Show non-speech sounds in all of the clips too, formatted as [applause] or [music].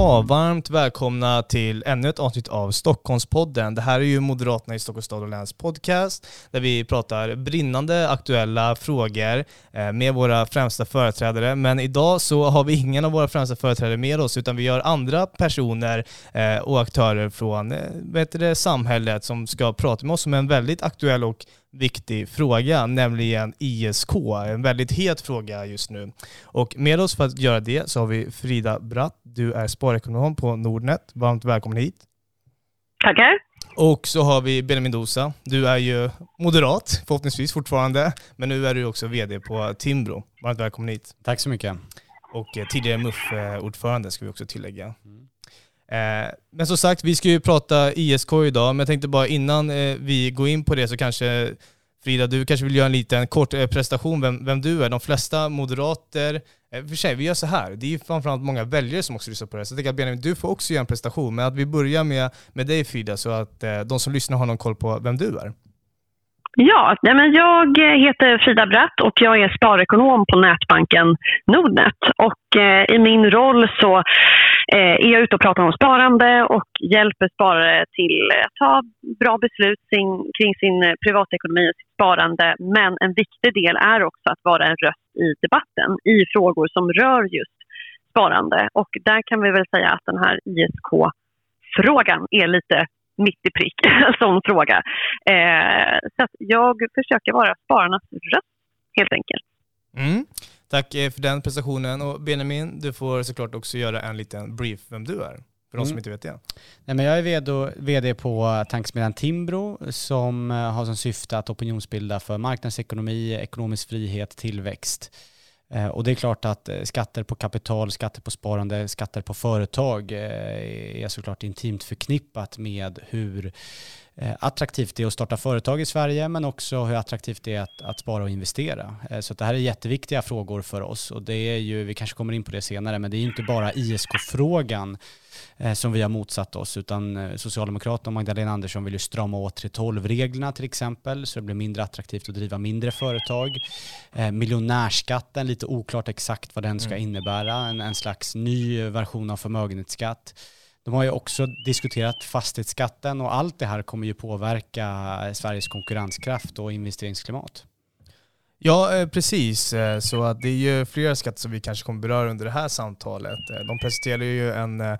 Ja, varmt välkomna till ännu ett avsnitt av Stockholmspodden. Det här är ju Moderaterna i Stockholms stad och läns podcast där vi pratar brinnande aktuella frågor eh, med våra främsta företrädare. Men idag så har vi ingen av våra främsta företrädare med oss utan vi har andra personer eh, och aktörer från eh, vet det, samhället som ska prata med oss om en väldigt aktuell och viktig fråga, nämligen ISK. En väldigt het fråga just nu. Och med oss för att göra det så har vi Frida Bratt. Du är sparekonom på Nordnet. Varmt välkommen hit. Tackar. Och så har vi Benjamin Dosa. Du är ju moderat, förhoppningsvis fortfarande, men nu är du också vd på Timbro. Varmt välkommen hit. Tack så mycket. Och eh, tidigare MUF-ordförande ska vi också tillägga. Mm. Eh, men som sagt, vi ska ju prata ISK idag, men jag tänkte bara innan eh, vi går in på det så kanske Frida, du kanske vill göra en liten kort eh, prestation vem, vem du är. De flesta moderater, för sig, vi gör så här, det är ju framförallt många väljare som också lyssnar på det, så jag tänker att Benjamin, du får också göra en prestation, men att vi börjar med, med dig Frida, så att de som lyssnar har någon koll på vem du är. Ja, nej men jag eh, heter Frida Bratt och jag är sparekonom på nätbanken Nordnet. Och eh, i min roll så eh, är jag ute och pratar om sparande och hjälper sparare till att ta bra beslut sin, kring sin privatekonomi och sitt sparande. Men en viktig del är också att vara en röst i debatten i frågor som rör just sparande. Och där kan vi väl säga att den här ISK-frågan är lite mitt i prick [laughs] som fråga. Eh, så jag försöker vara spararnas röst helt enkelt. Mm. Tack eh, för den presentationen. Och Benjamin, du får såklart också göra en liten brief vem du är. För de mm. som inte vet det. Nej, men jag är vd på tankesmedjan Timbro som eh, har som syfte att opinionsbilda för marknadsekonomi, ekonomisk frihet, tillväxt. Eh, och det är klart att eh, skatter på kapital, skatter på sparande, skatter på företag eh, är såklart intimt förknippat med hur attraktivt det är att starta företag i Sverige men också hur attraktivt det är att, att spara och investera. Så det här är jätteviktiga frågor för oss och det är ju, vi kanske kommer in på det senare, men det är inte bara ISK-frågan Eh, som vi har motsatt oss, utan eh, Socialdemokraterna och Magdalena Andersson vill ju strama åt 3.12-reglerna till exempel, så det blir mindre attraktivt att driva mindre företag. Eh, miljonärskatten, lite oklart exakt vad den ska mm. innebära, en, en slags ny version av förmögenhetsskatt. De har ju också diskuterat fastighetsskatten och allt det här kommer ju påverka Sveriges konkurrenskraft och investeringsklimat. Ja, eh, precis. Eh, så det är ju flera skatter som vi kanske kommer beröra under det här samtalet. Eh, de presenterar ju en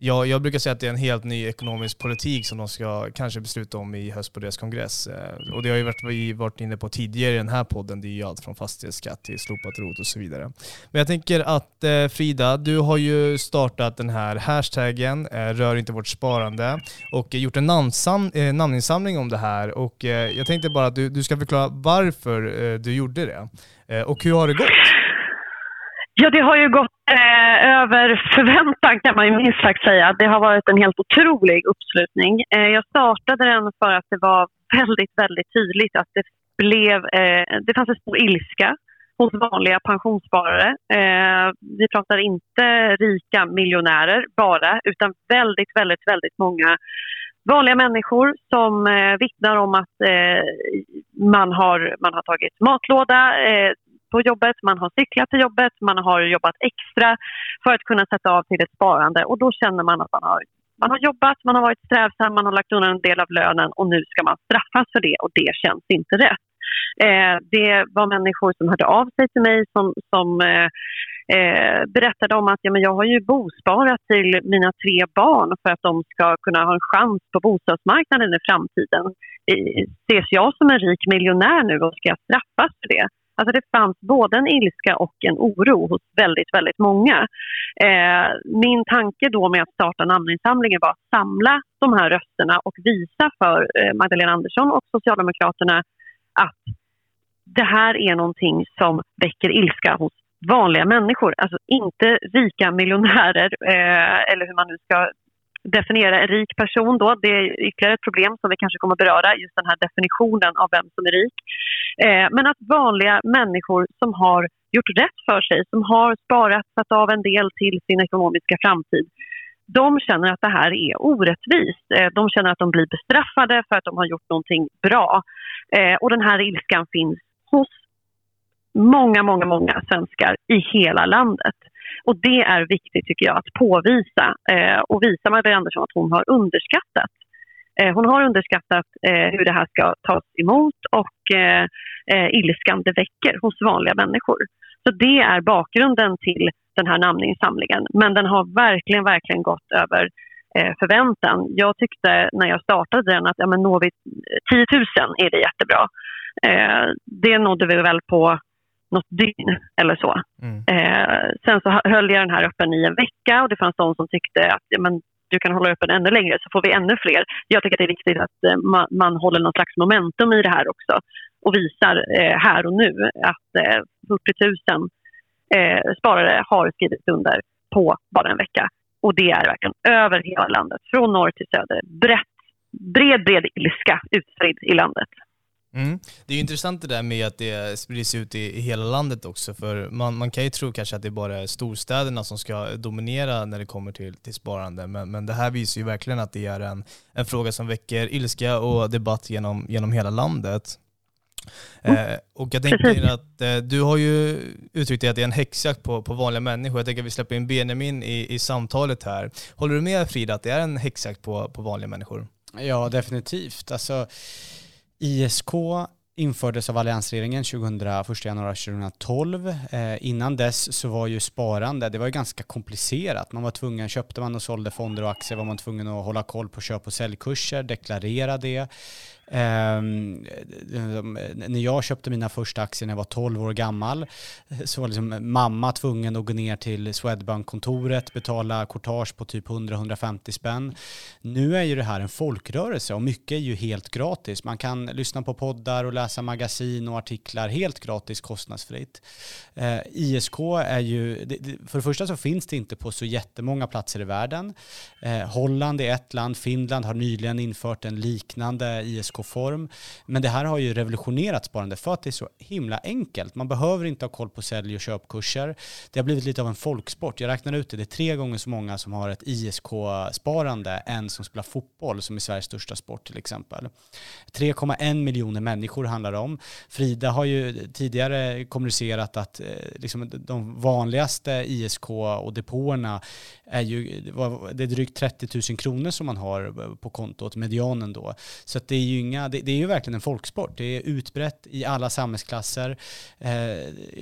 Ja, jag brukar säga att det är en helt ny ekonomisk politik som de ska kanske besluta om i höst på deras kongress. Eh, och det har ju varit, vi varit inne på tidigare i den här podden, det är ju allt från fastighetsskatt till slopat rot och så vidare. Men jag tänker att eh, Frida, du har ju startat den här hashtaggen, eh, rör inte vårt sparande, och gjort en namnsam, namninsamling om det här. Och jag tänkte bara att du, du ska förklara varför du gjorde det. Och hur har det gått? Ja, det har ju gått eh, över förväntan kan man ju minst sagt säga. Det har varit en helt otrolig uppslutning. Eh, jag startade den för att det var väldigt, väldigt tydligt att det blev, eh, det fanns en stor ilska hos vanliga pensionssparare. Eh, vi pratar inte rika miljonärer bara, utan väldigt, väldigt, väldigt många vanliga människor som eh, vittnar om att eh, man, har, man har tagit matlåda, eh, på jobbet, man har cyklat till jobbet, man har jobbat extra för att kunna sätta av till ett sparande och då känner man att man har, man har jobbat, man har varit strävsam, man har lagt undan en del av lönen och nu ska man straffas för det och det känns inte rätt. Eh, det var människor som hörde av sig till mig som, som eh, eh, berättade om att ja, men jag har ju bosparat till mina tre barn för att de ska kunna ha en chans på bostadsmarknaden i framtiden. Eh, ses jag som en rik miljonär nu och ska jag straffas för det? Alltså det fanns både en ilska och en oro hos väldigt, väldigt många. Eh, min tanke då med att starta namninsamlingen var att samla de här rösterna och visa för eh, Magdalena Andersson och Socialdemokraterna att det här är någonting som väcker ilska hos vanliga människor. Alltså inte rika miljonärer eh, eller hur man nu ska definiera en rik person då. Det är ytterligare ett problem som vi kanske kommer att beröra, just den här definitionen av vem som är rik. Eh, men att vanliga människor som har gjort rätt för sig, som har sparat, satt av en del till sin ekonomiska framtid, de känner att det här är orättvist. Eh, de känner att de blir bestraffade för att de har gjort någonting bra. Eh, och den här ilskan finns hos många, många, många svenskar i hela landet. Och det är viktigt tycker jag att påvisa och visa Magdalena Andersson att hon har underskattat. Eh, hon har underskattat eh, hur det här ska tas emot och eh, ilskan det väcker hos vanliga människor. Så det är bakgrunden till den här namninsamlingen. Men den har verkligen, verkligen gått över förväntan. Jag tyckte när jag startade den att ja, men når vi 10 000 är det jättebra. Eh, det nådde vi väl på något dygn eller så. Mm. Eh, sen så höll jag den här öppen i en vecka och det fanns de som tyckte att ja, men, du kan hålla öppen ännu längre så får vi ännu fler. Jag tycker att det är viktigt att eh, man, man, håller någon slags momentum i det här också och visar eh, här och nu att eh, 40 000 eh, sparare har skrivit under på bara en vecka. Och det är verkligen över hela landet, från norr till söder. Brett, bred, bred ilska utspridd i landet. Mm. Det är intressant det där med att det sprids ut i, i, hela landet också, för man, man kan ju tro kanske att det bara är storstäderna som ska dominera när det kommer till, till sparande, men, men det här visar ju verkligen att det är en, en fråga som väcker ilska och debatt genom, genom hela landet. Mm. Eh, och jag tänker att eh, du har ju uttryckt att det är en häxjakt på, på vanliga människor. Jag tänker att vi släpper in Benjamin i, i samtalet här. Håller du med Frida att det är en häxjakt på, på vanliga människor? Ja, definitivt. Alltså, ISK infördes av alliansregeringen 2001 januari 2012. Eh, innan dess så var ju sparande, det var ju ganska komplicerat. Man var tvungen, köpte man och sålde fonder och aktier var man tvungen att hålla koll på köp och säljkurser, deklarera det. Um, när jag köpte mina första aktier när jag var 12 år gammal så var liksom mamma tvungen att gå ner till Swedbank-kontoret, betala courtage på typ 100-150 spänn. Nu är ju det här en folkrörelse och mycket är ju helt gratis. Man kan lyssna på poddar och läsa magasin och artiklar helt gratis kostnadsfritt. Eh, uh, ISK är ju, för det första så finns det inte på så jättemånga platser i världen. Uh, Holland är ett land, Finland har nyligen infört en liknande ISK form Men det här har ju revolutionerat sparande för att det är så himla enkelt. Man behöver inte ha koll på sälj och köpkurser. Det har blivit lite av en folksport. Jag räknar ut det, det är tre gånger så många som har ett ISK-sparande än som spelar fotboll, som är Sveriges största sport till exempel. 3,1 miljoner människor handlar det om. Frida har ju tidigare kommunicerat att eh, liksom, de vanligaste ISK och depåerna är ju, det är drygt 30 000 kronor som man har eh, på kontot, medianen då. Så det är ju inga, det, det, är ju verkligen en folksport. Det är utbrett i alla samhällsklasser. Eh,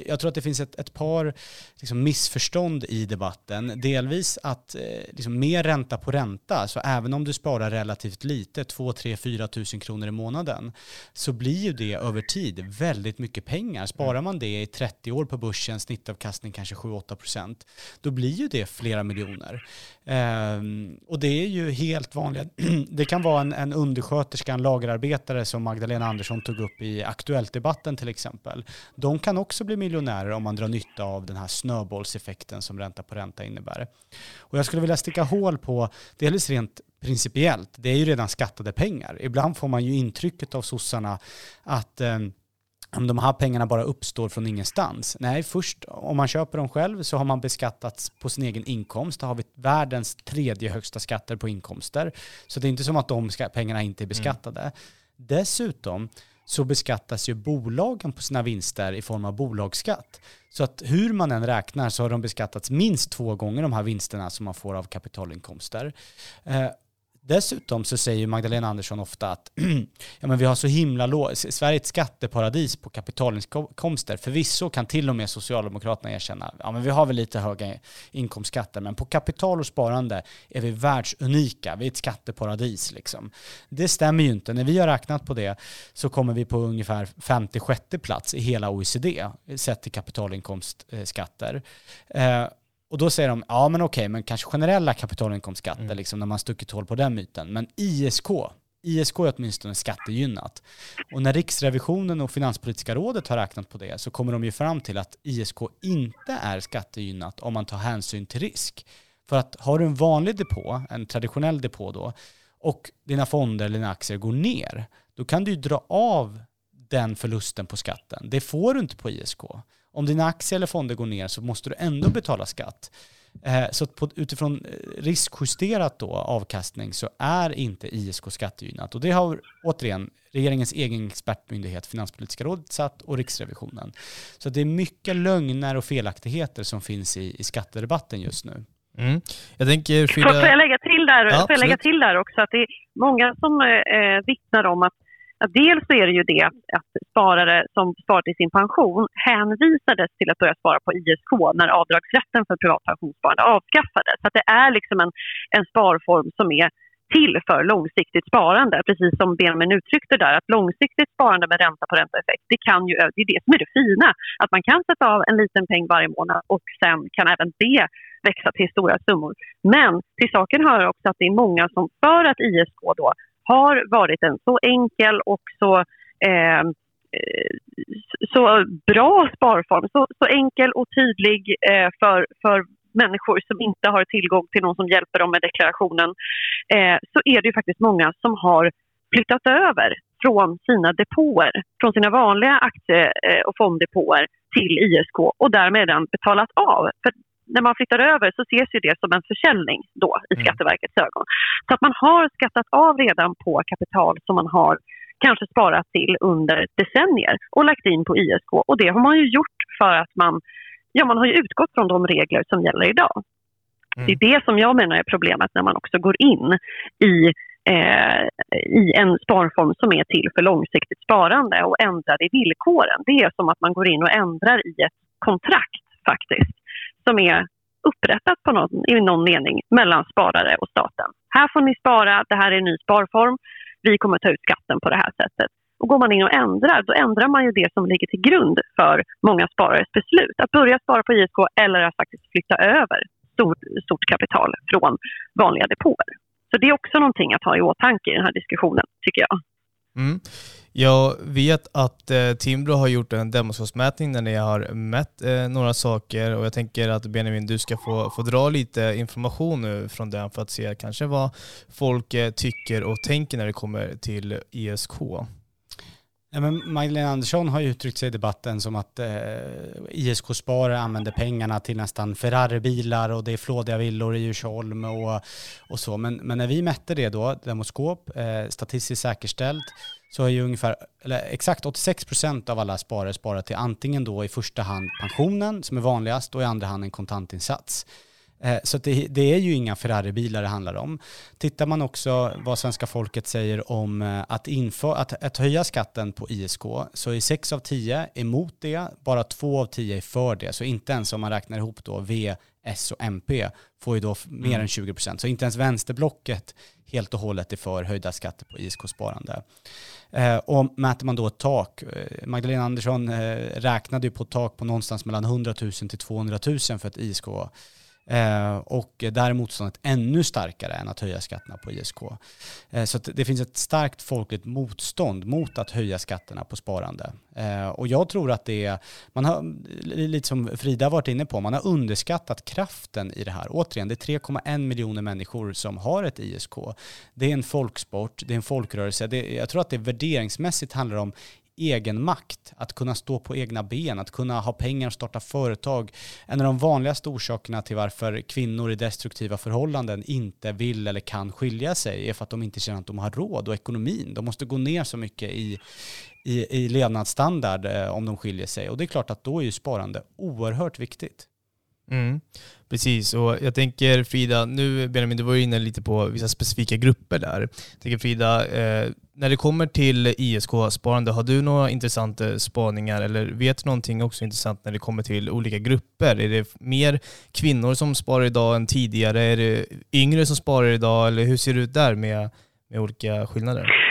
jag tror att det finns ett, ett par liksom, missförstånd i debatten. Delvis att eh, liksom, mer ränta på ränta, så även om du sparar relativt lite, 2, 3, 4 tusen kronor i månaden, så blir ju det över tid väldigt mycket pengar. Sparar man det i 30 år på börsen, snittavkastning kanske 7-8 procent, då blir ju det flera miljoner. Ehm, och det är ju helt vanligt. [clears throat] det kan vara en, en undersköterska, en lagerarbetare som Magdalena Andersson tog upp i Aktuellt-debatten till exempel. De kan också bli miljonärer om man drar nytta av den här snöbollseffekten som ränta på ränta innebär. Och jag skulle vilja sticka hål på, dels rent principiellt, det är ju redan skattade pengar. Ibland får man ju intrycket av sossarna att eh, om de här pengarna bara uppstår från ingenstans. Nej, först om man köper dem själv så har man beskattats på sin egen inkomst. Då har vi världens tredje högsta skatter på inkomster. Så det är inte som att de pengarna inte är beskattade. Mm. Dessutom så beskattas ju bolagen på sina vinster i form av bolagsskatt. Så att hur man än räknar så har de beskattats minst två gånger de här vinsterna som man får av kapitalinkomster. Dessutom så säger Magdalena Andersson ofta att [clears throat] ja, men vi har så himla låg, Sverige är ett skatteparadis på kapitalinkomster. Förvisso kan till och med Socialdemokraterna erkänna, ja men vi har väl lite höga inkomstskatter, men på kapital och sparande är vi världsunika. Vi är ett skatteparadis liksom. Det stämmer ju inte. När vi har räknat på det så kommer vi på ungefär 56 plats i hela OECD sett till kapitalinkomstskatter. Eh, och då säger de, ja men okej, men kanske generella kapitalinkomstskatter, mm. liksom, när man stuckit hål på den myten. Men ISK, ISK är åtminstone skattegynnat. Och när Riksrevisionen och Finanspolitiska rådet har räknat på det så kommer de ju fram till att ISK inte är skattegynnat om man tar hänsyn till risk. För att har du en vanlig depå, en traditionell depå då, och dina fonder eller dina aktier går ner, då kan du ju dra av den förlusten på skatten. Det får du inte på ISK. Om dina aktier eller fonder går ner så måste du ändå betala skatt. Eh, så på, utifrån eh, riskjusterat då, avkastning så är inte ISK skattegynnat. Och det har återigen regeringens egen expertmyndighet Finanspolitiska rådet satt och Riksrevisionen. Så det är mycket lögner och felaktigheter som finns i, i skattedebatten just nu. Mm. Jag tänker, Frida... får, jag lägga till där, ja, får jag lägga till där också att det är många som eh, vittnar om att att dels så är det ju det att sparare som sparar till sin pension hänvisades till att börja spara på ISK när avdragsrätten för privat pensionssparande avskaffades. Så det är liksom en, en sparform som är till för långsiktigt sparande. Precis som Benjamin uttryckte där, att långsiktigt sparande med ränta på ränta-effekt, det, kan ju, det är det som är det fina. Att man kan sätta av en liten peng varje månad och sen kan även det växa till stora summor. Men till saken hör också att det är många som för att ISK då har varit en så enkel och så, eh, så bra sparform. Så, så enkel och tydlig eh, för, för människor som inte har tillgång till någon som hjälper dem med deklarationen eh, så är det ju faktiskt många som har flyttat över från sina depåer, från sina vanliga aktie eh, och fonddepåer till ISK och därmed redan betalat av. För när man flyttar över så ses ju det som en försäljning då i mm. Skatteverkets ögon. Så att man har skattat av redan på kapital som man har kanske sparat till under decennier och lagt in på ISK. Och det har man ju gjort för att man, ja, man har utgått från de regler som gäller idag. Mm. Det är det som jag menar är problemet när man också går in i, eh, i en sparform som är till för långsiktigt sparande och ändrar i villkoren. Det är som att man går in och ändrar i ett kontrakt faktiskt som är upprättat på någon, i någon mening mellan sparare och staten. Här får ni spara, det här är en ny sparform, vi kommer ta ut skatten på det här sättet. Och går man in och ändrar, då ändrar man ju det som ligger till grund för många sparares beslut. Att börja spara på ISK eller att faktiskt flytta över stort, stort kapital från vanliga depåer. Så det är också någonting att ha i åtanke i den här diskussionen, tycker jag. Mm. Jag vet att eh, Timbro har gjort en demonstrationsmätning där ni har mätt eh, några saker och jag tänker att Benjamin, du ska få, få dra lite information nu från den för att se kanske vad folk eh, tycker och tänker när det kommer till ISK. Ja, men Magdalena Andersson har uttryckt sig i debatten som att eh, ISK-sparare använder pengarna till nästan Ferrari-bilar och det är flådiga villor i Djursholm och, och så. Men, men när vi mätte det då, demoskop, eh, statistiskt säkerställt, så har ju ungefär, eller exakt 86 procent av alla sparare sparat till antingen då i första hand pensionen som är vanligast och i andra hand en kontantinsats. Eh, så det, det, är ju inga Ferrari-bilar det handlar om. Tittar man också vad svenska folket säger om eh, att, inför, att, att höja skatten på ISK så är 6 av 10 emot det, bara 2 av 10 är för det. Så inte ens om man räknar ihop då V, S och MP får ju då mer mm. än 20 procent. Så inte ens vänsterblocket helt och hållet är för höjda skatter på ISK-sparande. Eh, och mäter man då ett tak, Magdalena Andersson räknade ju på ett tak på någonstans mellan 100 000 till 200 000 för ett ISK Eh, och där är motståndet ännu starkare än att höja skatterna på ISK. Eh, så det finns ett starkt folkligt motstånd mot att höja skatterna på sparande. Eh, och jag tror att det är, man har, lite som Frida varit inne på, man har underskattat kraften i det här. Återigen, det är 3,1 miljoner människor som har ett ISK. Det är en folksport, det är en folkrörelse. Det, jag tror att det värderingsmässigt handlar om egen makt, att kunna stå på egna ben, att kunna ha pengar och starta företag. En av de vanligaste orsakerna till varför kvinnor i destruktiva förhållanden inte vill eller kan skilja sig är för att de inte känner att de har råd och ekonomin. De måste gå ner så mycket i, i, i levnadsstandard eh, om de skiljer sig. Och det är klart att då är ju sparande oerhört viktigt. Mm. Precis, och jag tänker Frida, nu Benjamin, du var ju inne lite på vissa specifika grupper där. Jag tänker Frida, eh, när det kommer till ISK-sparande, har du några intressanta spaningar eller vet du någonting också intressant när det kommer till olika grupper? Är det mer kvinnor som sparar idag än tidigare? Är det yngre som sparar idag eller hur ser det ut där med, med olika skillnader?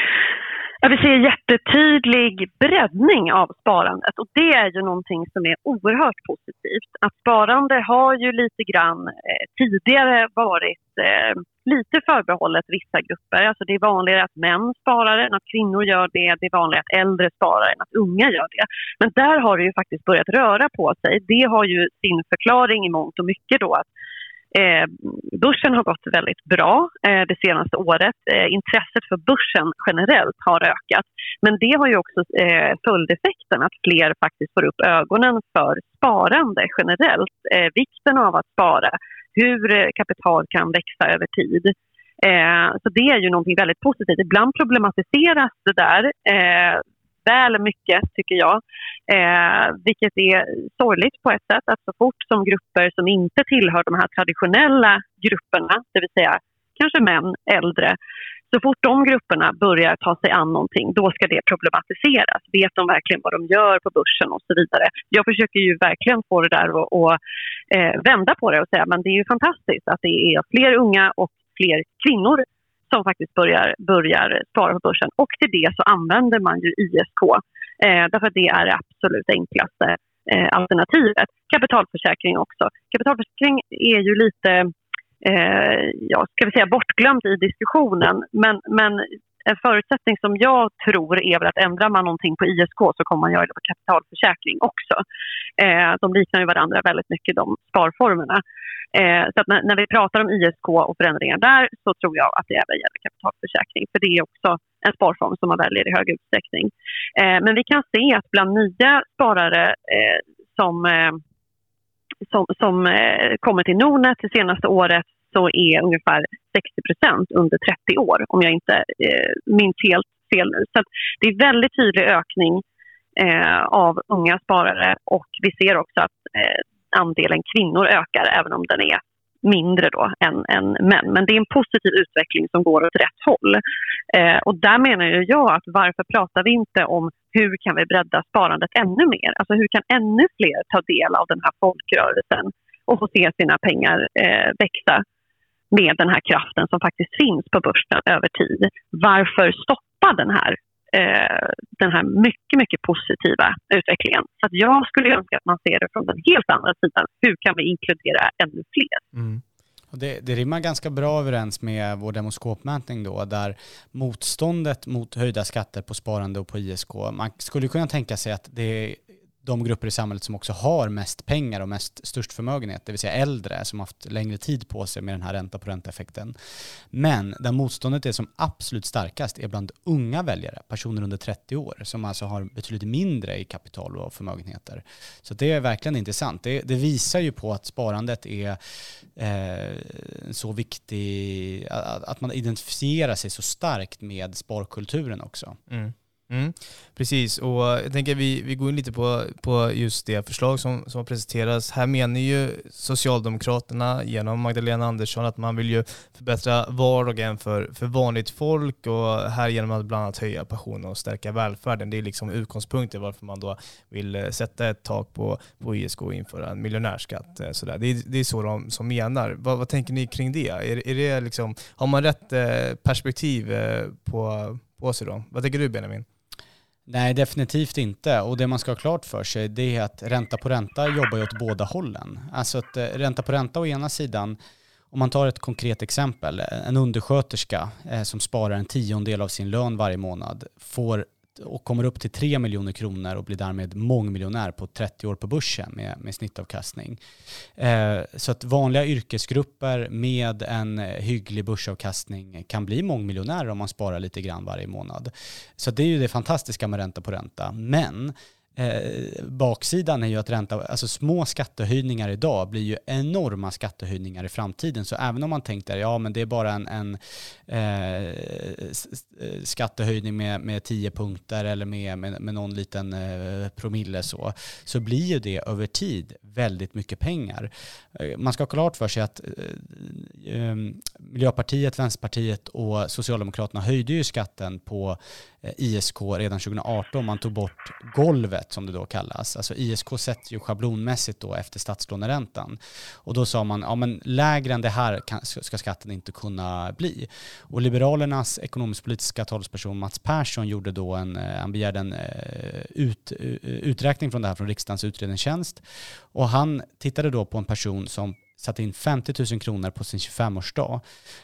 Ja, vi ser jättetydlig breddning av sparandet och det är ju någonting som är oerhört positivt. Att sparande har ju lite grann eh, tidigare varit eh, lite förbehållet vissa grupper. Alltså det är vanligare att män sparar än att kvinnor gör det. Det är vanligare att äldre sparar än att unga gör det. Men där har det ju faktiskt börjat röra på sig. Det har ju sin förklaring i mångt och mycket då att Eh, börsen har gått väldigt bra eh, det senaste året. Eh, intresset för börsen generellt har ökat. Men det har ju också eh, följdeffekten att fler faktiskt får upp ögonen för sparande generellt. Eh, vikten av att spara, hur eh, kapital kan växa över tid. Eh, så det är ju någonting väldigt positivt. Ibland problematiseras det där eh, väl mycket, tycker jag. Eh, vilket är sorgligt på ett sätt, att så fort som grupper som inte tillhör de här traditionella grupperna, det vill säga kanske män, äldre, så fort de grupperna börjar ta sig an någonting, då ska det problematiseras. Vet de verkligen vad de gör på börsen och så vidare. Jag försöker ju verkligen få det där att eh, vända på det och säga men det är ju fantastiskt att det är fler unga och fler kvinnor som faktiskt börjar, börjar spara på börsen. Och till det så använder man ju ISK eh, därför att det är det absolut enklaste eh, alternativet. Kapitalförsäkring också. Kapitalförsäkring är ju lite eh, ja, ska vi säga bortglömt i diskussionen men, men en förutsättning som jag tror är väl att ändrar man någonting på ISK så kommer man göra det på kapitalförsäkring också. Eh, de liknar ju varandra väldigt mycket, de sparformerna. Eh, så när, när, vi pratar om ISK och förändringar där så tror jag att det även gäller kapitalförsäkring för det är också en sparform som man väljer i hög utsträckning. Eh, men vi kan se att bland nya sparare eh, som eh, som, som eh, kommer till Nordnet det senaste året så är ungefär 60% under 30 år, om jag inte eh, minns helt fel nu. Så det är väldigt tydlig ökning eh, av unga sparare och vi ser också att eh, andelen kvinnor ökar, även om den är mindre då än, än män. Men det är en positiv utveckling som går åt rätt håll. Eh, och där menar jag att varför pratar vi inte om hur kan vi bredda sparandet ännu mer? Alltså hur kan ännu fler ta del av den här folkrörelsen och få se sina pengar eh, växa? Med den här kraften som faktiskt finns på börsen över tid. Varför stoppa den här, eh, den här mycket, mycket positiva utvecklingen? Så att jag skulle önska att man ser det från den helt andra sidan. Hur kan vi inkludera ännu fler? Mm. Det, det rimmar ganska bra överens med vår demoskopmätning då, där motståndet mot höjda skatter på sparande och på ISK, man skulle kunna tänka sig att det de grupper i samhället som också har mest pengar och mest störst förmögenhet, det vill säga äldre som haft längre tid på sig med den här ränta på ränta-effekten. Men där motståndet är som absolut starkast är bland unga väljare, personer under 30 år, som alltså har betydligt mindre i kapital och förmögenheter. Så det är verkligen intressant. Det, det visar ju på att sparandet är eh, så viktig, att, att man identifierar sig så starkt med sparkulturen också. Mm. Mm, precis, och jag tänker vi, vi går in lite på, på just det förslag som, som har presenterats. Här menar ju Socialdemokraterna genom Magdalena Andersson att man vill ju förbättra vardagen för, för vanligt folk och här genom att bland annat höja pensionen och stärka välfärden. Det är liksom utgångspunkten varför man då vill eh, sätta ett tak på, på ISK och införa en miljonärskatt. Eh, sådär. Det, är, det är så de som menar. Vad, vad tänker ni kring det? Är, är det liksom, har man rätt eh, perspektiv på, på sig då? Vad tänker du Benjamin? Nej, definitivt inte. Och det man ska ha klart för sig det är att ränta på ränta jobbar ju åt båda hållen. Alltså att eh, ränta på ränta å ena sidan, om man tar ett konkret exempel, en undersköterska eh, som sparar en tiondel av sin lön varje månad får och kommer upp till 3 miljoner kronor och blir därmed mångmiljonär på 30 år på börsen med, med snittavkastning. Eh, så att vanliga yrkesgrupper med en hygglig börsavkastning kan bli mångmiljonärer om man sparar lite grann varje månad. Så det är ju det fantastiska med ränta på ränta. Men Eh, baksidan är ju att ränta, alltså små skattehöjningar idag blir ju enorma skattehöjningar i framtiden. Så även om man tänkte ja men det är bara en, en eh, eh skattehöjning med, med 10 punkter eller med, med, med någon liten eh, promille så, så blir ju det över tid väldigt mycket pengar. Eh, man ska ha klart för sig att eh, eh, Miljöpartiet, Vänsterpartiet och Socialdemokraterna höjde ju skatten på Eh, ISK redan 2018. Man tog bort golvet som det då kallas. Alltså ISK sätts ju schablonmässigt då efter statslåneräntan. Och då sa man, ja men lägre än det här kan, ska skatten inte kunna bli. Och Liberalernas ekonomisk-politiska talesperson Mats Persson gjorde då en, eh, han begärde en eh, ut, uträkning från det här från riksdagens utredningstjänst. Och han tittade då på en person som satt in 50 000 kronor på sin 25-årsdag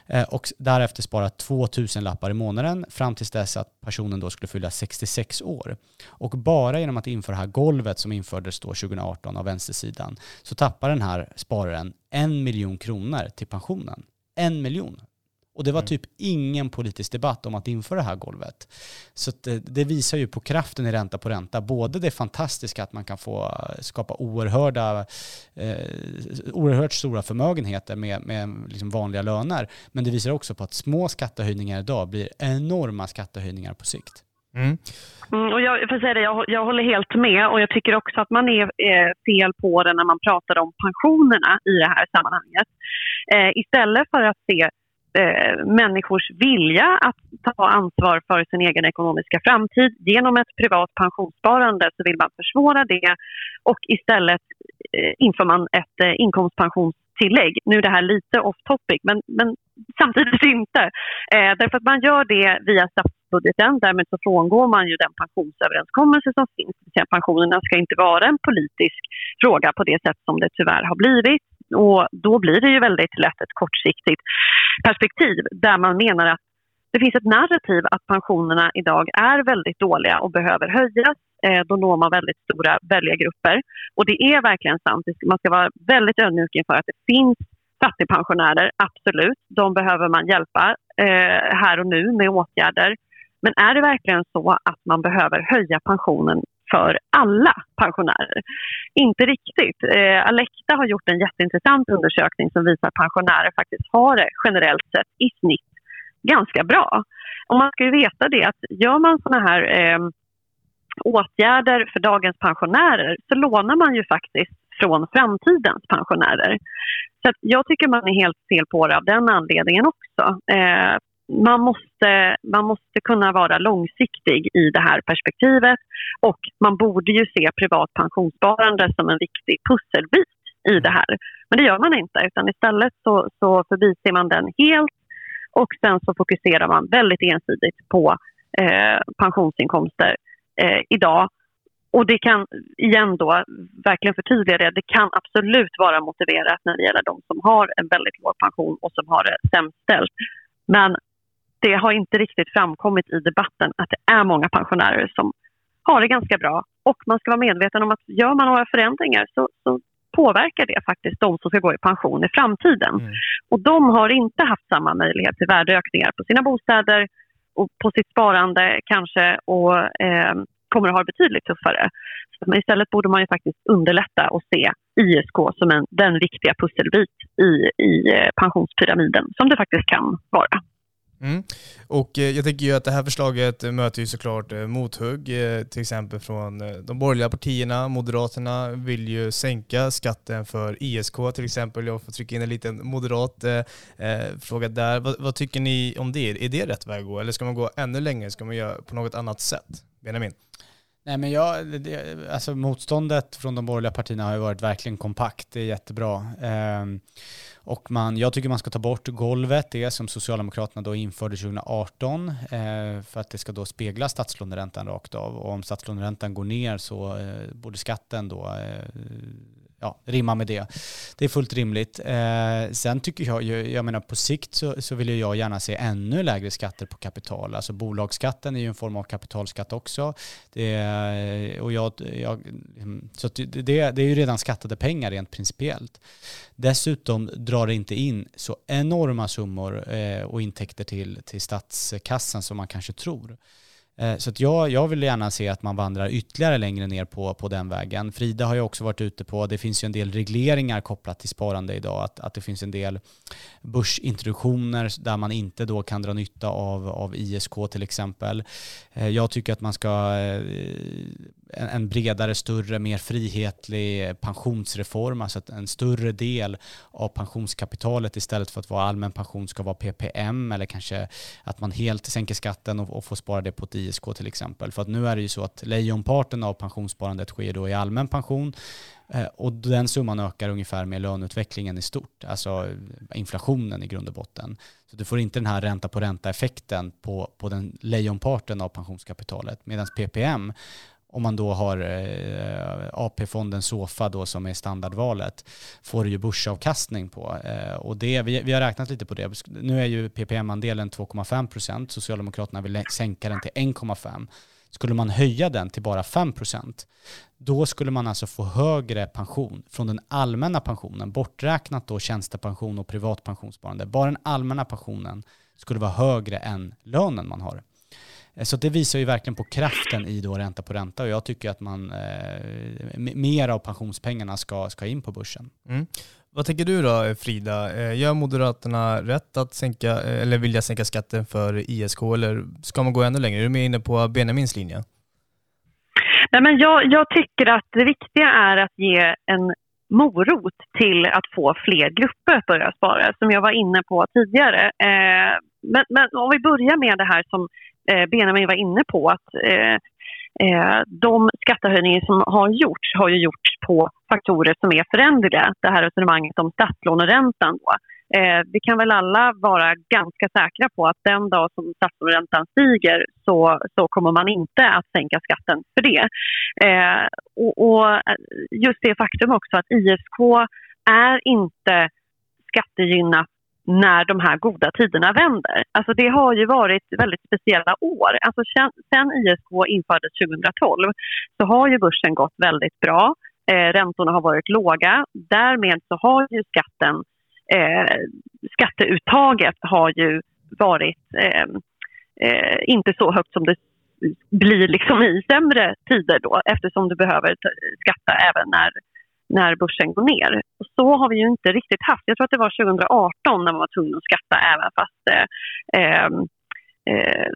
eh, och därefter sparat 2 000 lappar i månaden fram tills dess att personen då skulle fylla 66 år. Och bara genom att införa det här golvet som infördes då 2018 av vänstersidan så tappar den här spararen en miljon kronor till pensionen. En miljon. Och det var mm. typ ingen politisk debatt om att införa det här golvet. Så det, det, visar ju på kraften i ränta på ränta. Både det fantastiska att man kan få skapa oerhörda, eh, oerhört stora förmögenheter med, med liksom vanliga löner. Men det visar också på att små skattehöjningar idag blir enorma skattehöjningar på sikt. Mm. Mm, och jag, får säga det, jag, jag, håller helt med och jag tycker också att man är, är fel på det när man pratar om pensionerna i det här sammanhanget. Eh, istället för att se eh, människors vilja att ta ansvar för sin egen ekonomiska framtid. Genom ett privat pensionssparande så vill man försvåra det och istället eh, inför man ett eh, inkomstpensionstillägg. Nu är det här lite off topic, men, men samtidigt inte. Eh, därför att man gör det via statsbudgeten. Därmed så frångår man ju den pensionsöverenskommelse som finns. Pensionerna ska inte vara en politisk fråga på det sätt som det tyvärr har blivit. Och då blir det ju väldigt lätt ett kortsiktigt perspektiv där man menar att det finns ett narrativ att pensionerna idag är väldigt dåliga och behöver höjas. Eh, då når man väldigt stora väljargrupper. Och det är verkligen sant. Man ska vara väldigt ödmjuk inför att det finns fattigpensionärer, absolut. De behöver man hjälpa eh, här och nu med åtgärder. Men är det verkligen så att man behöver höja pensionen för alla pensionärer. Inte riktigt. Eh, Alekta har gjort en jätteintressant undersökning som visar att pensionärer faktiskt har det generellt sett i snitt ganska bra. Och man ska ju veta det att gör man sådana här eh, åtgärder för dagens pensionärer så lånar man ju faktiskt från framtidens pensionärer. Så jag tycker man är helt fel på det av den anledningen också. Eh, man måste, man måste kunna vara långsiktig i det här perspektivet och man borde ju se privat pensionssparande som en viktig pusselbit i det här. Men det gör man inte utan istället så, så förbiser man den helt och sen så fokuserar man väldigt ensidigt på eh, pensionsinkomster eh, idag. Och det kan, igen då, verkligen förtydliga det, det kan absolut vara motiverat när det gäller de som har en väldigt låg pension och som har det sämst ställt. Men det har inte riktigt framkommit i debatten att det är många pensionärer som har det ganska bra. Och man ska vara medveten om att gör man några förändringar så, så påverkar det faktiskt de som ska gå i pension i framtiden. Mm. Och de har inte haft samma möjlighet till värdeökningar på sina bostäder och på sitt sparande kanske och eh, kommer att ha det betydligt tuffare. Men istället borde man ju faktiskt underlätta och se ISK som en, den viktiga pusselbit i, i eh, pensionspyramiden som det faktiskt kan vara. Mm. Och eh, jag tänker ju att det här förslaget möter ju såklart eh, mothugg, eh, till exempel från de borgerliga partierna. Moderaterna vill ju sänka skatten för ISK till exempel. Jag får trycka in en liten moderat eh, fråga där. Vad, vad, tycker ni om det? Är det rätt väg att gå? Eller ska man gå ännu längre? Ska man göra på något annat sätt? Benjamin? Nej men jag, det, alltså motståndet från de borgerliga partierna har ju varit verkligen kompakt. Det är jättebra. Eh, och man, jag tycker man ska ta bort golvet, det som Socialdemokraterna då införde 2018, eh, för att det ska då spegla statslåneräntan rakt av. Och om statslåneräntan går ner så eh, borde skatten då eh, ja, rimma med det. Det är fullt rimligt. Eh, sen tycker jag, jag menar på sikt så, så vill jag gärna se ännu lägre skatter på kapital. Alltså bolagsskatten är ju en form av kapitalskatt också. Det, eh, och jag, jag, liksom, så det, det är ju redan skattade pengar rent principiellt. Dessutom drar det inte in så enorma summor eh, och intäkter till, till statskassan som man kanske tror. Eh, så att jag, jag vill gärna se att man vandrar ytterligare längre ner på, på den vägen. Frida har ju också varit ute på, det finns ju en del regleringar kopplat till sparande idag, att, att det finns en del börsintroduktioner där man inte då kan dra nytta av, av ISK till exempel. Eh, jag tycker att man ska eh, en bredare, större, mer frihetlig pensionsreform, alltså att en större del av pensionskapitalet istället för att vara allmän pension ska vara PPM eller kanske att man helt sänker skatten och, och får spara det på ett ISK till exempel. För att nu är det ju så att lejonparten av pensionssparandet sker då i allmän pension eh, och den summan ökar ungefär med löneutvecklingen i stort, alltså inflationen i grund och botten. Så du får inte den här ränta på ränta effekten på, på den lejonparten av pensionskapitalet. Medan PPM om man då har eh, AP-fonden Sofa då som är standardvalet, får du ju börsavkastning på. Eh, och det, vi, vi har räknat lite på det. Nu är ju PPM-andelen 2,5 procent. Socialdemokraterna vill sänka den till 1,5. Skulle man höja den till bara 5 procent, då skulle man alltså få högre pension från den allmänna pensionen, borträknat då tjänstepension och privat pensionssparande. Bara den allmänna pensionen skulle vara högre än lönen man har. Eh, så det visar ju verkligen på kraften i då ränta på ränta och jag tycker att man eh, mer av pensionspengarna ska, ska in på börsen. Mm. Vad tänker du då Frida? Eh, gör Moderaterna rätt att sänka, eh, eller vilja sänka skatten för ISK eller ska man gå ännu längre? Är du mer inne på Benjamins linje? Nej, men jag, jag tycker att det viktiga är att ge en morot till att få fler grupper att börja spara, som jag var inne på tidigare. Eh, men, men, om vi börjar med det här som eh, Eh, Benjamin var inne på, att eh, eh, de skattehöjningar som har gjorts har ju gjorts på faktorer som är föränderliga. Det här resonemanget om statslåneräntan. Då. Eh, vi kan väl alla vara ganska säkra på att den dag som statslåneräntan stiger så, så kommer man inte att sänka skatten för det. Eh, och, och, eh, just det faktum också att ISK är inte skattegynnat när de här goda tiderna vänder. Alltså det har ju varit väldigt speciella år. Alltså sen ISK infördes 2012 så har ju börsen gått väldigt bra. Eh, räntorna har varit låga. Därmed så har ju skatten, eh, skatteuttaget har ju varit eh, eh inte så högt som det blir liksom i sämre tider då eftersom du behöver skatta även när när börsen går ner. Och så har vi ju inte riktigt haft. Jag tror att det var 2018 när man var tvungen att skatta även fast eh, ehm, eh,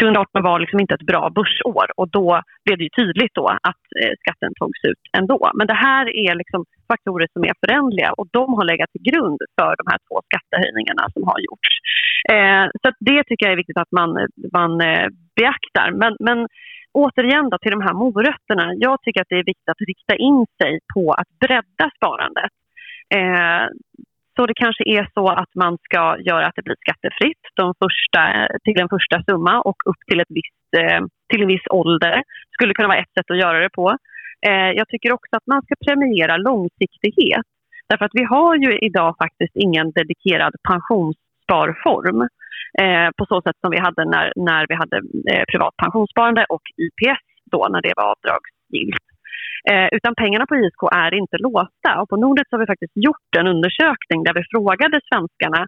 2018 var liksom inte ett bra börsår och då blev det ju tydligt då att eh, skatten togs ut ändå. Men det här är liksom faktorer som är förändliga och de har legat till grund för de här två skattehöjningarna som har gjorts. Eh, så det tycker jag är viktigt att man, man eh, beaktar. Men, men återigen då till de här morötterna. Jag tycker att det är viktigt att rikta in sig på att bredda sparandet. Eh, så det kanske är så att man ska göra att det blir skattefritt de första, till en första summa och upp till, ett visst, eh, till en viss ålder. skulle kunna vara ett sätt att göra det på. Eh, jag tycker också att man ska premiera långsiktighet. Därför att vi har ju idag faktiskt ingen dedikerad pensions eh, på så sätt som vi hade när, när vi hade eh, privat pensionssparande och IPS då när det var avdragsgillt. Eh, utan pengarna på ISK är inte låsta. Och på Nordnet har vi faktiskt gjort en undersökning där vi frågade svenskarna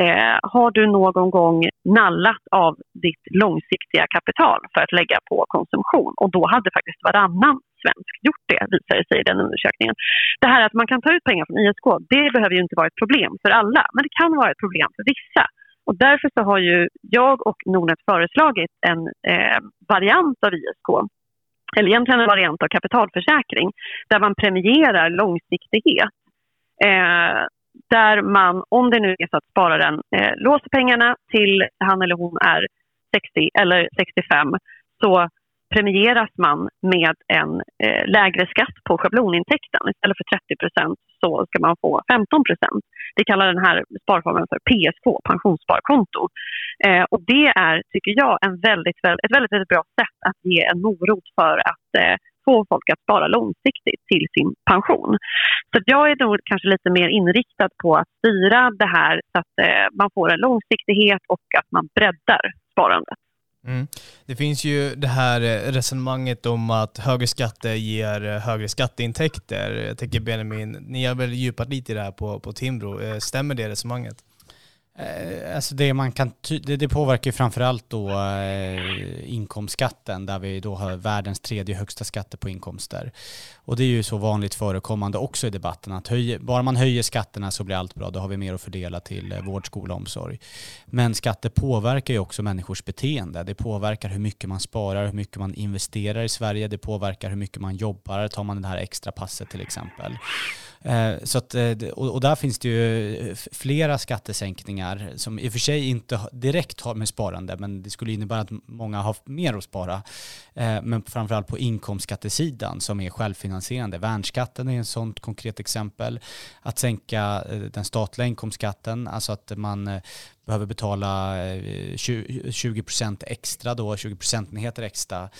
eh, har du någon gång nallat av ditt långsiktiga kapital för att lägga på konsumtion? Och då hade faktiskt varannan svensk gjort det, visade sig i den undersökningen. Det här att man kan ta ut pengar från ISK, det behöver ju inte vara ett problem för alla, men det kan vara ett problem för vissa. Och därför så har ju jag och Nordnet föreslagit en eh, variant av ISK eller egentligen en variant av kapitalförsäkring där man premierar långsiktighet. Eh, där man, om det nu är så att spararen eh, låser pengarna till han eller hon är 60 eller 65 så premieras man med en eh, lägre skatt på schablonintäkten. Istället för 30% så ska man få 15% Vi kallar den här sparformen för PSK, pensionssparkonto. Eh, och det är, tycker jag, en väldigt, ett väldigt, väldigt bra sätt att ge en morot för att eh, få folk att spara långsiktigt till sin pension. Så jag är nog kanske lite mer inriktad på att styra det här så att eh, man får en långsiktighet och att man breddar sparandet. Mm. Det finns ju det här eh, resonemanget om att högre skatter ger eh, högre skatteintäkter. Jag tänker Benjamin, ni har väl djupat lite i det här på, på Timbro. Stämmer det resonemanget? Eh, alltså det, man kan det, det påverkar ju framförallt då eh, inkomstskatten där vi då har världens tredje högsta skatter på inkomster. Och det är ju så vanligt förekommande också i debatten att höj, bara man höjer skatterna så blir allt bra. Då har vi mer att fördela till eh, vård, skola och omsorg. Men skatter påverkar ju också människors beteende. Det påverkar hur mycket man sparar, hur mycket man investerar i Sverige. Det påverkar hur mycket man jobbar. Tar man det här extra passet till exempel. Eh, så att, eh, och där finns det ju eh, flera skattesänkningar som i och för sig inte direkt har med sparande, men det skulle innebära att många har mer att spara. Men framförallt på inkomstskattesidan som är självfinansierande. Värnskatten är ett sådant konkret exempel. Att sänka den statliga inkomstskatten, alltså att man behöver betala eh, 20% extra då, 20 procentenheter extra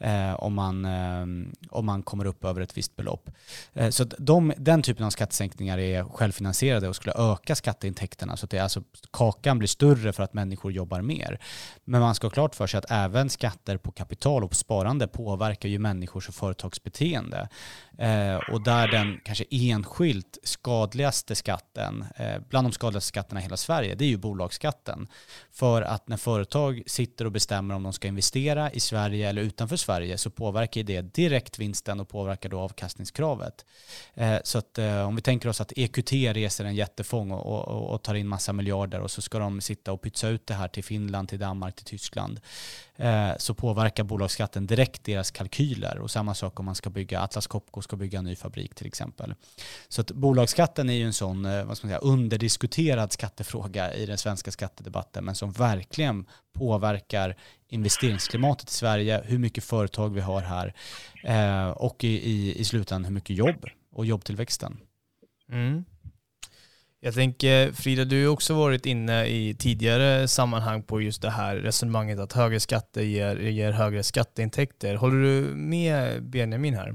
eh, om, man, eh, om man kommer upp över ett visst belopp. Eh, så de, den typen av skattesänkningar är självfinansierade och skulle öka skatteintäkterna så att det, alltså, kakan blir större för att människor jobbar mer. Men man ska ha klart för sig att även skatter på kapital och på sparande påverkar ju människors och företagsbeteende. Eh, och där den kanske enskilt skadligaste skatten, eh, bland de skadligaste skatterna i hela Sverige, det är ju bolags bolagsskatten. För att när företag sitter och bestämmer om de ska investera i Sverige eller utanför Sverige så påverkar det direkt vinsten och påverkar då avkastningskravet. Eh, så att eh, om vi tänker oss att EQT reser en jättefång och, och, och tar in massa miljarder och så ska de sitta och pytsa ut det här till Finland, till Danmark, till Tyskland Eh, så påverkar bolagsskatten direkt deras kalkyler och samma sak om man ska bygga Atlas Copco ska bygga en ny fabrik till exempel. Så att bolagsskatten är ju en sån eh, vad ska man säga, underdiskuterad skattefråga i den svenska skattedebatten men som verkligen påverkar investeringsklimatet i Sverige, hur mycket företag vi har här eh, och i, i, i slutändan hur mycket jobb och jobbtillväxten. Mm. Jag tänker, Frida, du har också varit inne i tidigare sammanhang på just det här resonemanget att högre skatter ger, ger högre skatteintäkter. Håller du med Benjamin här?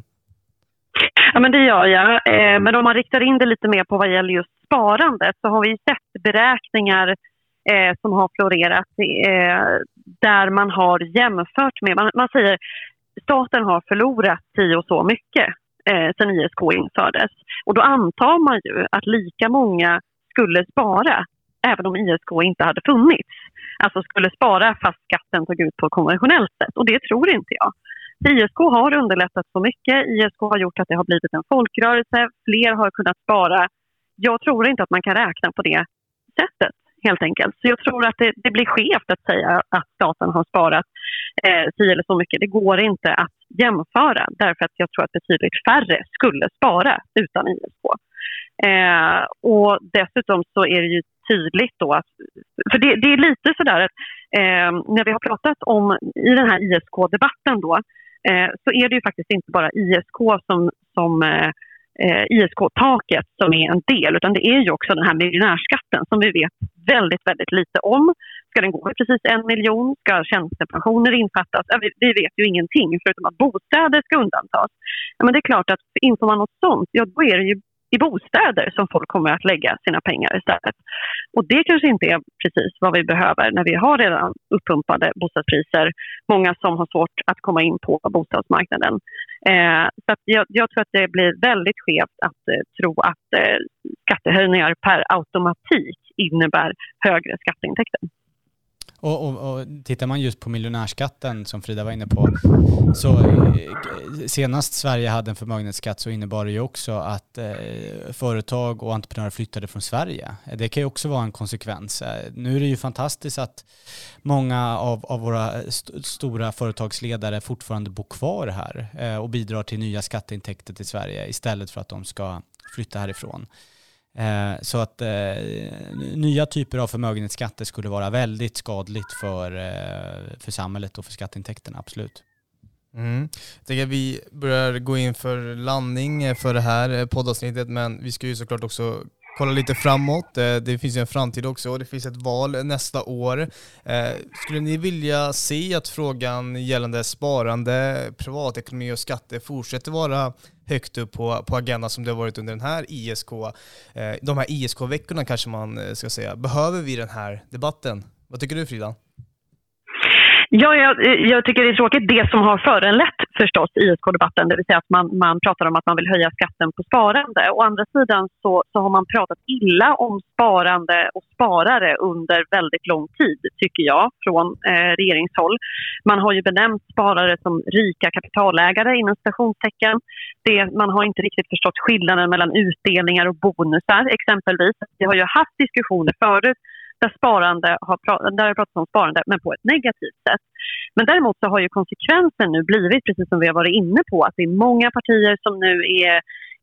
Ja, men det gör jag. Eh, men om man riktar in det lite mer på vad gäller just sparandet så har vi sett beräkningar eh, som har florerat eh, där man har jämfört med, man, man säger staten har förlorat si och så mycket eh, sen ISK infördes. Och då antar man ju att lika många skulle spara även om ISK inte hade funnits. Alltså skulle spara fast skatten tog ut på konventionellt sätt. Och det tror inte jag. ISK har underlättat så mycket. ISK har gjort att det har blivit en folkrörelse. Fler har kunnat spara. Jag tror inte att man kan räkna på det sättet helt enkelt. Så jag tror att det, det blir skevt att säga att staten har sparat eh, si eller så mycket. Det går inte att jämföra därför att jag tror att betydligt färre skulle spara utan ISK. Eh, och dessutom så är det ju tydligt då att, för det, det är lite sådär att eh, när vi har pratat om i den här ISK-debatten då eh, så är det ju faktiskt inte bara ISK som, som eh, eh, ISK-taket som är en del, utan det är ju också den här miljonärskatten som vi vet väldigt, väldigt lite om. Ska den gå för precis en miljon? Ska tjänstepensioner infattas? Ja, vi, vi, vet ju ingenting förutom att bostäder ska undantas. Ja, men det är klart att inför man något sånt, ja då är det ju i bostäder som folk kommer att lägga sina pengar istället. Och det kanske inte är precis vad vi behöver när vi har redan uppumpade bostadspriser. Många som har svårt att komma in på bostadsmarknaden. Eh, så jag, jag, tror att det blir väldigt skevt att eh, tro att eh, skattehöjningar per automatik innebär högre skatteintäkter. Och, och, och tittar man just på miljonärskatten som Frida var inne på, så eh, senast Sverige hade en förmögenhetsskatt så innebar det ju också att eh, företag och entreprenörer flyttade från Sverige. Det kan ju också vara en konsekvens. Eh, nu är det ju fantastiskt att många av, av våra st stora företagsledare fortfarande bor kvar här eh, och bidrar till nya skatteintäkter till Sverige istället för att de ska flytta härifrån. Eh, så att eh, nya typer av förmögenhetsskatter skulle vara väldigt skadligt för, eh, för samhället och för skatteintäkterna, absolut. Mm. Jag tänker att vi börjar gå in för landning för det här eh, poddavsnittet, men vi ska ju såklart också kolla lite framåt. Eh, det finns ju en framtid också och det finns ett val nästa år. Eh, skulle ni vilja se att frågan gällande sparande, privatekonomi och skatter fortsätter vara högt upp på, på agendan som det har varit under den här ISK. Eh, de här ISK-veckorna kanske man ska säga. Behöver vi den här debatten? Vad tycker du Frida? Ja, jag, eh, jag, tycker det är tråkigt det som har föranlett förstås ISK-debatten, det vill säga att man, man pratar om att man vill höja skatten på sparande. Å andra sidan så, så har man pratat illa om sparande och sparare under väldigt lång tid, tycker jag, från eh, regeringshåll. Man har ju benämnt sparare som rika kapitalägare inom stationstecken. Det, man har inte riktigt förstått skillnaden mellan utdelningar och bonusar exempelvis. Vi har ju haft diskussioner förut där, sparande har, där har pratat om sparande, men på ett negativt sätt. Men däremot så har ju konsekvensen nu blivit, precis som vi har varit inne på, att det är många partier som nu är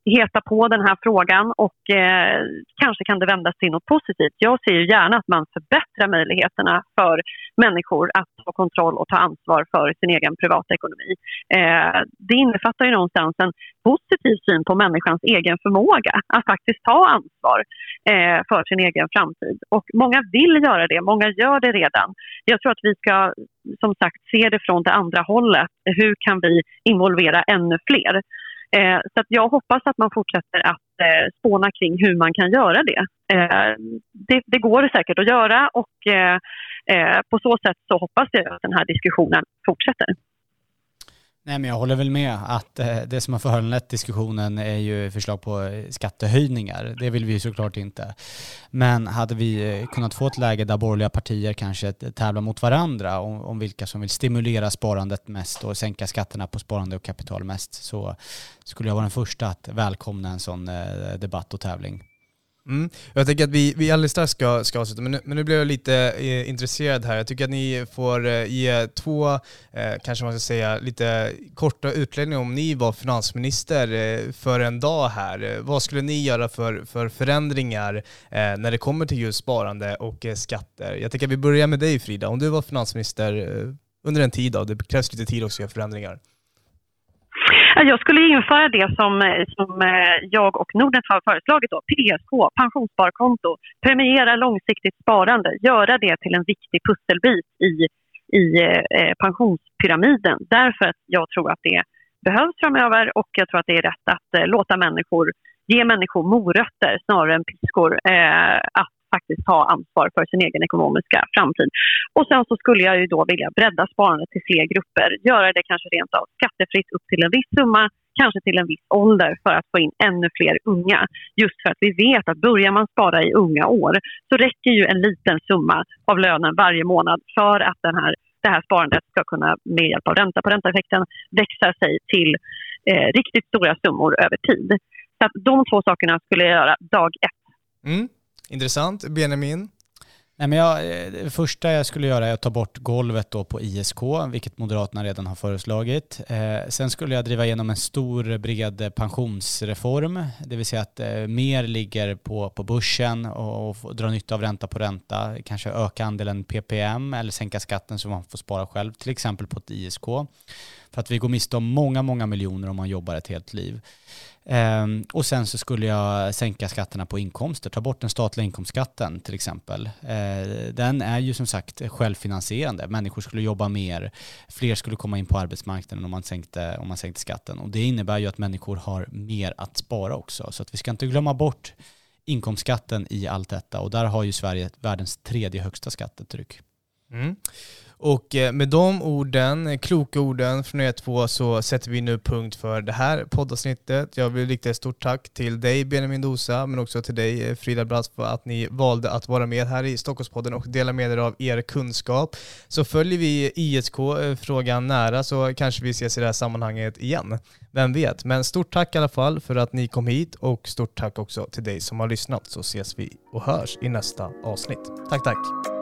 heta på den här frågan och eh, kanske kan det vändas till något positivt. Jag ser ju gärna att man förbättrar möjligheterna för människor att ta kontroll och ta ansvar för sin egen privatekonomi. Eh, det innefattar ju någonstans en positiv syn på människans egen förmåga att faktiskt ta ansvar eh, för sin egen framtid. Och många vill göra det, många gör det redan. Jag tror att vi ska som sagt se det från det andra hållet. Hur kan vi involvera ännu fler? Eh, så jag hoppas att man fortsätter att eh, spåna kring hur man kan göra det. Eh, det, det, går säkert att göra och eh, eh, på så sätt så hoppas jag att den här diskussionen fortsätter. Nej, men jag håller väl med att eh, det som har föranlett diskussionen är ju förslag på eh, skattehöjningar. Det vill vi ju såklart inte. Men hade vi eh, kunnat få ett läge där borgerliga partier kanske tävlar mot varandra om, om vilka som vill stimulera sparandet mest och sänka skatterna på sparande och kapital mest så skulle jag vara den första att välkomna en sån debatt och tävling. Mm. Jag tänker att vi, vi alldeles strax ska, ska avsluta, men nu, men nu blev jag lite eh, intresserad här. Jag tycker att ni får eh, ge två, eh, kanske man ska säga, lite korta utläggningar om ni var finansminister eh, för en dag här. Eh, vad skulle ni göra för, för förändringar eh, när det kommer till just sparande och eh, skatter? Jag tänker att vi börjar med dig Frida. Om du var finansminister eh, under en tid, då, det krävs lite tid också att göra förändringar. Alltså, jag skulle införa det som, eh, som eh, jag och Nordnet har föreslagit, då, PSK, pensionssparkonto. Premiera långsiktigt sparande, göra det till en viktig pusselbit i, i eh, eh, pensionspyramiden. Därför att jag tror att det behövs framöver och jag tror att det är rätt att eh, låta människor, ge människor morötter snarare än piskor eh, att faktiskt ta ansvar för sin egen ekonomiska framtid. Och sen så skulle jag ju då vilja bredda sparandet till fler grupper, göra det kanske rent av skattefritt upp till en viss summa, kanske till en viss ålder för att få in ännu fler unga. Just för att vi vet att börjar man spara i unga år så räcker ju en liten summa av lönen varje månad för att den här, det här sparandet ska kunna med hjälp av ränta på ränta-effekten växa sig till eh, riktigt stora summor över tid. Så att de två sakerna skulle jag göra dag ett. Mm. Intressant. Benjamin? Nej, men jag, eh, det första jag skulle göra är att ta bort golvet då på ISK, vilket Moderaterna redan har föreslagit. Eh, sen skulle jag driva igenom en stor bred pensionsreform, det vill säga att eh, mer ligger på, på börsen och, och dra nytta av ränta på ränta. Kanske öka andelen PPM eller sänka skatten så man får spara själv, till exempel på ett ISK. För att vi går miste om många, många miljoner om man jobbar ett helt liv. Um, och sen så skulle jag sänka skatterna på inkomster, ta bort den statliga inkomstskatten till exempel. Uh, den är ju som sagt självfinansierande. Människor skulle jobba mer, fler skulle komma in på arbetsmarknaden om man sänkte, om man sänkte skatten. Och det innebär ju att människor har mer att spara också. Så att vi ska inte glömma bort inkomstskatten i allt detta. Och där har ju Sverige världens tredje högsta skattetryck. Mm. Och eh, med de orden, eh, kloka orden från er två, så sätter vi nu punkt för det här poddavsnittet. Jag vill rikta ett stort tack till dig Benjamin Dosa, men också till dig eh, Frida Bratt för att ni valde att vara med här i Stockholmspodden och dela med er av er kunskap. Så följer vi ISK-frågan nära så kanske vi ses i det här sammanhanget igen. Vem vet? Men stort tack i alla fall för att ni kom hit och stort tack också till dig som har lyssnat så ses vi och hörs i nästa avsnitt. Tack, tack!